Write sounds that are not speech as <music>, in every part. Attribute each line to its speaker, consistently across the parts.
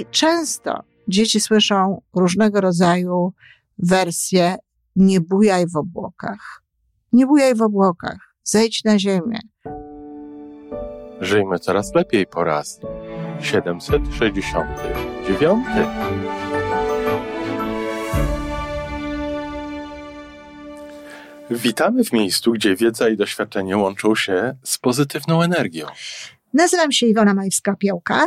Speaker 1: I często dzieci słyszą różnego rodzaju wersje nie bujaj w obłokach. Nie bujaj w obłokach. Zejdź na ziemię.
Speaker 2: Żyjmy coraz lepiej po raz 769. Witamy w miejscu, gdzie wiedza i doświadczenie łączą się z pozytywną energią.
Speaker 1: Nazywam się Iwona Majwska-Piołka.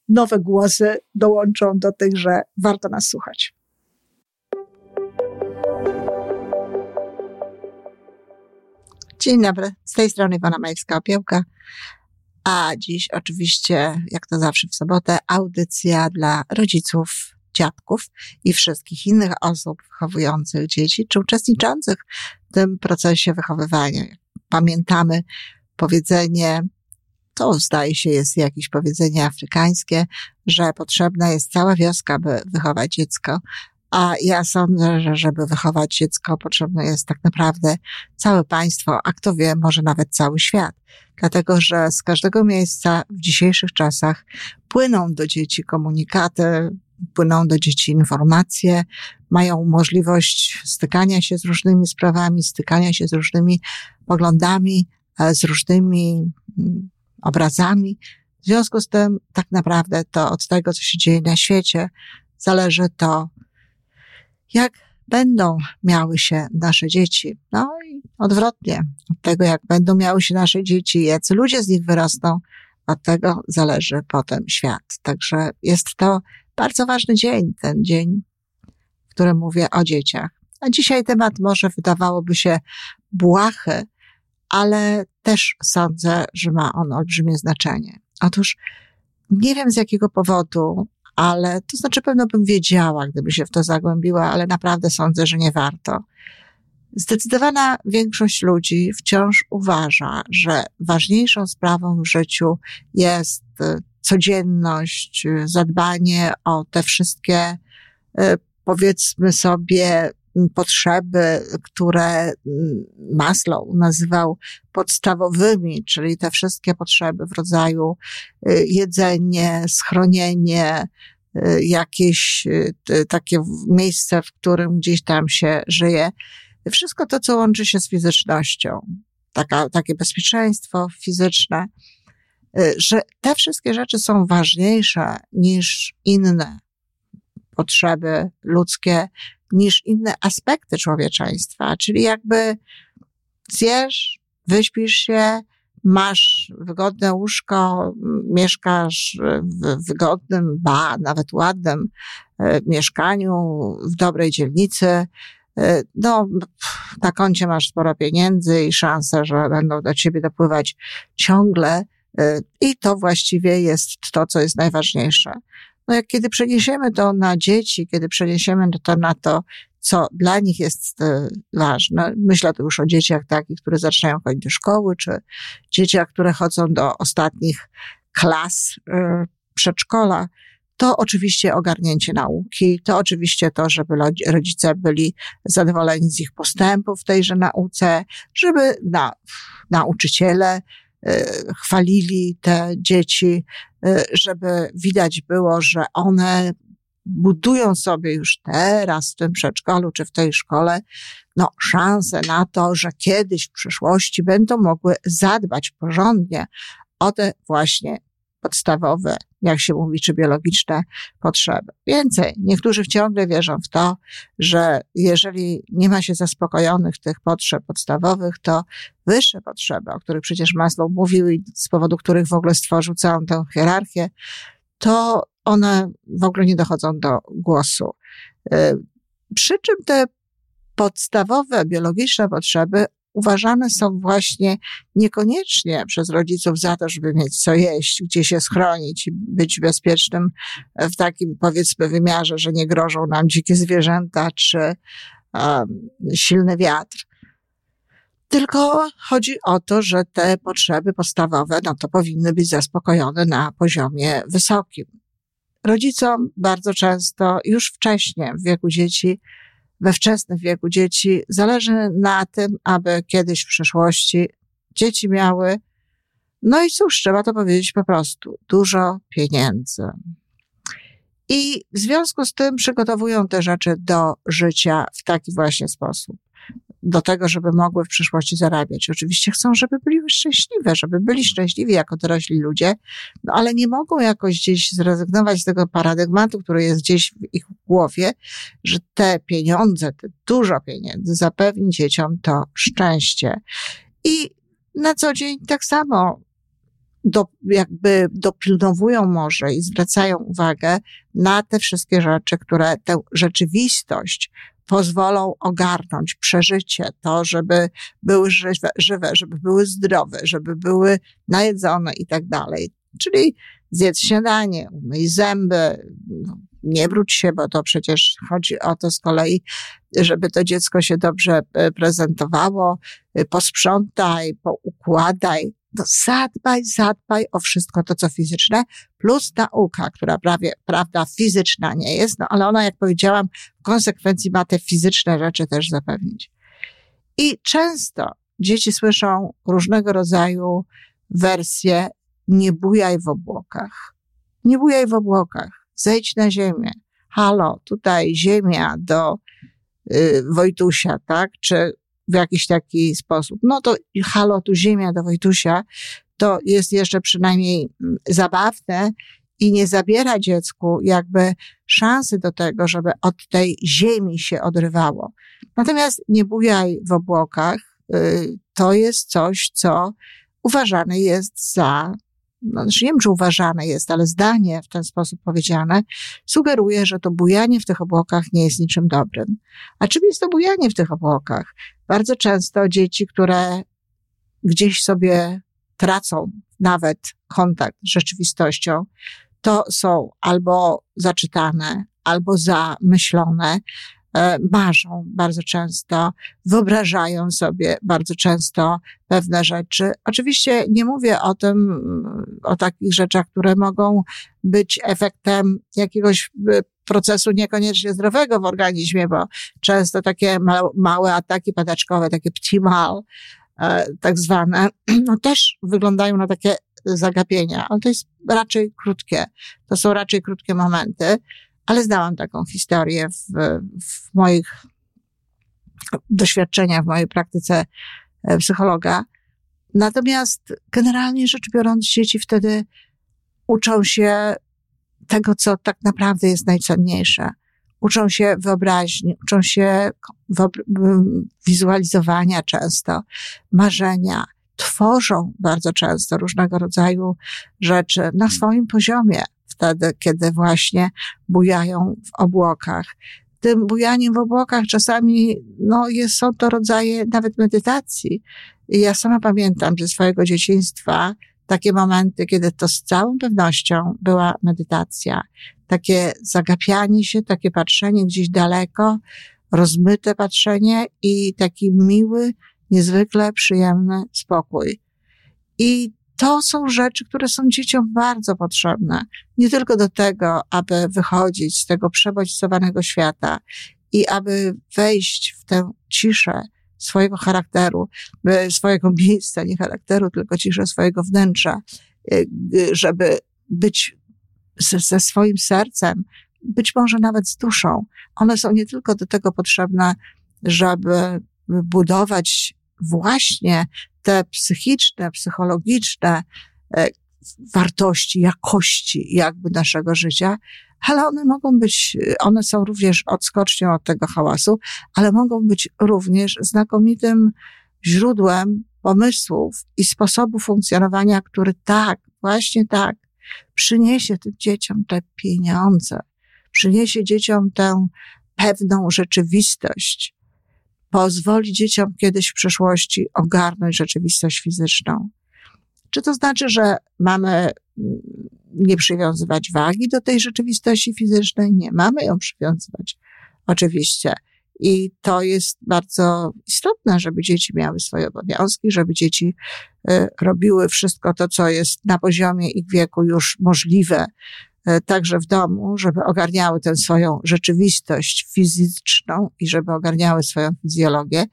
Speaker 1: nowe głosy dołączą do tych, że warto nas słuchać. Dzień dobry, z tej strony Iwona Majewska-Opiełka. A dziś oczywiście, jak to zawsze w sobotę, audycja dla rodziców, dziadków i wszystkich innych osób wychowujących dzieci, czy uczestniczących w tym procesie wychowywania. Pamiętamy powiedzenie, to zdaje się jest jakieś powiedzenie afrykańskie, że potrzebna jest cała wioska, by wychować dziecko. A ja sądzę, że żeby wychować dziecko, potrzebne jest tak naprawdę całe państwo, a kto wie, może nawet cały świat. Dlatego, że z każdego miejsca w dzisiejszych czasach płyną do dzieci komunikaty, płyną do dzieci informacje, mają możliwość stykania się z różnymi sprawami, stykania się z różnymi poglądami, e, z różnymi mm, obrazami. W związku z tym, tak naprawdę, to od tego, co się dzieje na świecie, zależy to, jak będą miały się nasze dzieci. No i odwrotnie, od tego, jak będą miały się nasze dzieci, jacy ludzie z nich wyrosną, od tego zależy potem świat. Także jest to bardzo ważny dzień, ten dzień, w którym mówię o dzieciach. A dzisiaj temat może wydawałoby się błahy, ale też sądzę, że ma on olbrzymie znaczenie. Otóż nie wiem z jakiego powodu, ale to znaczy pewno bym wiedziała, gdyby się w to zagłębiła, ale naprawdę sądzę, że nie warto. Zdecydowana większość ludzi wciąż uważa, że ważniejszą sprawą w życiu jest y, codzienność, y, zadbanie o te wszystkie, y, powiedzmy sobie, potrzeby, które Maslow nazywał podstawowymi, czyli te wszystkie potrzeby w rodzaju jedzenie, schronienie, jakieś takie miejsce, w którym gdzieś tam się żyje. Wszystko to, co łączy się z fizycznością, taka, takie bezpieczeństwo fizyczne, że te wszystkie rzeczy są ważniejsze niż inne potrzeby ludzkie, niż inne aspekty człowieczeństwa. Czyli jakby zjesz, wyśpisz się, masz wygodne łóżko, mieszkasz w wygodnym, ba, nawet ładnym e, mieszkaniu, w dobrej dzielnicy, e, no, na koncie masz sporo pieniędzy i szanse, że będą do ciebie dopływać ciągle. E, I to właściwie jest to, co jest najważniejsze. No jak kiedy przeniesiemy to na dzieci, kiedy przeniesiemy to na to, co dla nich jest e, ważne, myślę tu już o dzieciach takich, które zaczynają chodzić do szkoły, czy dzieciach, które chodzą do ostatnich klas e, przedszkola, to oczywiście ogarnięcie nauki, to oczywiście to, żeby rodzice byli zadowoleni z ich postępów w tejże nauce, żeby na, nauczyciele chwalili te dzieci, e, żeby widać było, że one budują sobie już teraz w tym przedszkolu czy w tej szkole, no, szansę na to, że kiedyś w przyszłości będą mogły zadbać porządnie o te właśnie podstawowe, jak się mówi, czy biologiczne potrzeby. Więcej, niektórzy ciągle wierzą w to, że jeżeli nie ma się zaspokojonych tych potrzeb podstawowych, to wyższe potrzeby, o których przecież Maslow mówił i z powodu których w ogóle stworzył całą tę hierarchię, to one w ogóle nie dochodzą do głosu. Y, przy czym te podstawowe biologiczne potrzeby uważane są właśnie niekoniecznie przez rodziców za to, żeby mieć co jeść, gdzie się schronić i być bezpiecznym w takim powiedzmy wymiarze, że nie grożą nam dzikie zwierzęta czy um, silny wiatr. Tylko chodzi o to, że te potrzeby podstawowe, no to powinny być zaspokojone na poziomie wysokim. Rodzicom bardzo często już wcześniej w wieku dzieci we wczesnym wieku dzieci. Zależy na tym, aby kiedyś w przyszłości dzieci miały, no i cóż, trzeba to powiedzieć po prostu, dużo pieniędzy. I w związku z tym przygotowują te rzeczy do życia w taki właśnie sposób do tego, żeby mogły w przyszłości zarabiać. Oczywiście chcą, żeby byli szczęśliwe, żeby byli szczęśliwi jako dorośli ludzie, no ale nie mogą jakoś gdzieś zrezygnować z tego paradygmatu, który jest gdzieś w ich głowie, że te pieniądze, te dużo pieniędzy zapewni dzieciom to szczęście. I na co dzień tak samo do, jakby dopilnowują może i zwracają uwagę na te wszystkie rzeczy, które tę rzeczywistość pozwolą ogarnąć przeżycie, to, żeby były żywe, żywe, żeby były zdrowe, żeby były najedzone i tak dalej. Czyli zjedz śniadanie, umyj zęby, no, nie wróć się, bo to przecież chodzi o to z kolei, żeby to dziecko się dobrze e, prezentowało, posprzątaj, poukładaj, no zadbaj, zadbaj o wszystko to, co fizyczne, plus nauka, która prawie, prawda, fizyczna nie jest, no ale ona, jak powiedziałam, w konsekwencji ma te fizyczne rzeczy też zapewnić. I często dzieci słyszą różnego rodzaju wersje nie bujaj w obłokach. Nie bujaj w obłokach. Zejdź na ziemię. Halo, tutaj ziemia do y, Wojtusia, tak? Czy w jakiś taki sposób. No to halo, tu ziemia do Wojtusia, to jest jeszcze przynajmniej mm, zabawne i nie zabiera dziecku jakby szansy do tego, żeby od tej ziemi się odrywało. Natomiast nie bujaj w obłokach, y, to jest coś, co uważane jest za no, znaczy nie wiem, czy uważane jest, ale zdanie w ten sposób powiedziane sugeruje, że to bujanie w tych obłokach nie jest niczym dobrym. A czym jest to bujanie w tych obłokach? Bardzo często dzieci, które gdzieś sobie tracą nawet kontakt z rzeczywistością, to są albo zaczytane, albo zamyślone, marzą bardzo często, wyobrażają sobie bardzo często pewne rzeczy. Oczywiście nie mówię o tym, o takich rzeczach, które mogą być efektem jakiegoś e, procesu niekoniecznie zdrowego w organizmie, bo często takie małe ataki padaczkowe, takie ptimal, e, tak zwane, <clears throat> no też wyglądają na takie zagapienia, ale to jest raczej krótkie. To są raczej krótkie momenty ale znałam taką historię w, w moich doświadczeniach, w mojej praktyce e, psychologa. Natomiast generalnie rzecz biorąc, dzieci wtedy uczą się tego, co tak naprawdę jest najcenniejsze. Uczą się wyobraźni, uczą się wizualizowania często, marzenia, tworzą bardzo często różnego rodzaju rzeczy na swoim poziomie wtedy, kiedy właśnie bujają w obłokach. Tym bujaniem w obłokach czasami, no, jest, są to rodzaje nawet medytacji. I ja sama pamiętam ze swojego dzieciństwa takie momenty, kiedy to z całą pewnością była medytacja. Takie zagapianie się, takie patrzenie gdzieś daleko, rozmyte patrzenie i taki miły, niezwykle przyjemny spokój. I to są rzeczy, które są dzieciom bardzo potrzebne. Nie tylko do tego, aby wychodzić z tego przebodźcowanego świata i aby wejść w tę ciszę swojego charakteru, swojego <laughs> miejsca, nie charakteru, tylko ciszę swojego wnętrza, y, żeby być ze swoim sercem, być może nawet z duszą. One są nie tylko do tego potrzebne, żeby budować właśnie te psychiczne, psychologiczne e, wartości, jakości jakby naszego życia, ale one mogą być, one są również odskocznią od tego hałasu, ale mogą być również znakomitym źródłem pomysłów i sposobu funkcjonowania, który tak, właśnie tak, przyniesie tym dzieciom te pieniądze, przyniesie dzieciom tę pewną rzeczywistość, pozwoli dzieciom kiedyś w przyszłości ogarnąć rzeczywistość fizyczną. Czy to znaczy, że mamy mm, nie przywiązywać wagi do tej rzeczywistości fizycznej? Nie, mamy ją przywiązywać. Oczywiście. I to jest bardzo istotne, żeby dzieci miały swoje obowiązki, żeby dzieci y, robiły wszystko to, co jest na poziomie ich wieku już możliwe, także w domu, żeby ogarniały tę swoją rzeczywistość fizyczną i żeby ogarniały swoją fizjologię,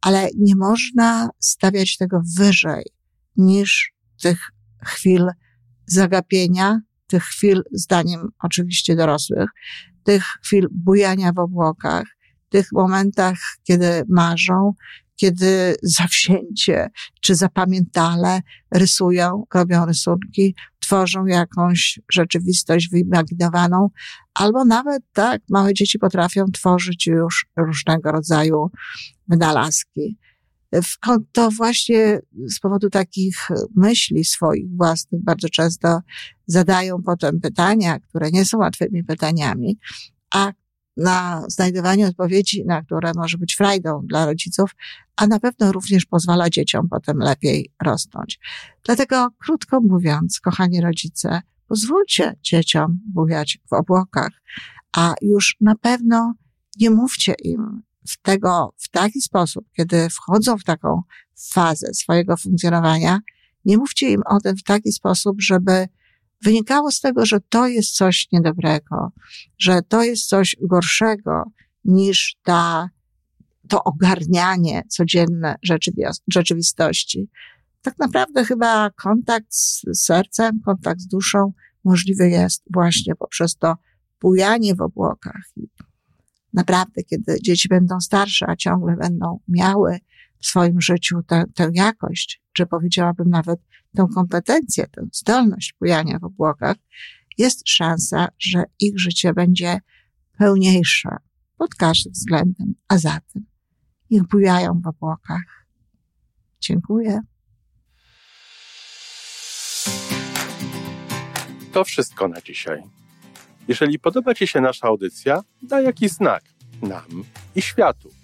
Speaker 1: ale nie można stawiać tego wyżej niż tych chwil zagapienia, tych chwil, zdaniem oczywiście dorosłych, tych chwil bujania w obłokach, tych momentach, kiedy marzą, kiedy zawzięcie czy zapamiętale rysują, robią rysunki, tworzą jakąś rzeczywistość wyimaginowaną, albo nawet tak, małe dzieci potrafią tworzyć już różnego rodzaju wynalazki. To właśnie z powodu takich myśli swoich własnych bardzo często zadają potem pytania, które nie są łatwymi pytaniami, a na znajdowanie odpowiedzi, na które może być frajdą dla rodziców, a na pewno również pozwala dzieciom potem lepiej rosnąć. Dlatego, krótko mówiąc, kochani rodzice, pozwólcie dzieciom bujać w obłokach, a już na pewno nie mówcie im w tego w taki sposób, kiedy wchodzą w taką fazę swojego funkcjonowania, nie mówcie im o tym w taki sposób, żeby wynikało z tego, że to jest coś niedobrego, że to jest coś gorszego niż ta, to ogarnianie codzienne rzeczywistości. Tak naprawdę chyba kontakt z sercem, kontakt z duszą możliwy jest właśnie poprzez to bujanie w obłokach. Naprawdę, kiedy dzieci będą starsze, a ciągle będą miały w swoim życiu tę, tę jakość, czy powiedziałabym nawet tę kompetencję, tę zdolność bujania w obłokach, jest szansa, że ich życie będzie pełniejsze pod każdym względem. A zatem niech bujają w obłokach. Dziękuję.
Speaker 2: To wszystko na dzisiaj. Jeżeli podoba Ci się nasza audycja, daj jakiś znak nam i światu.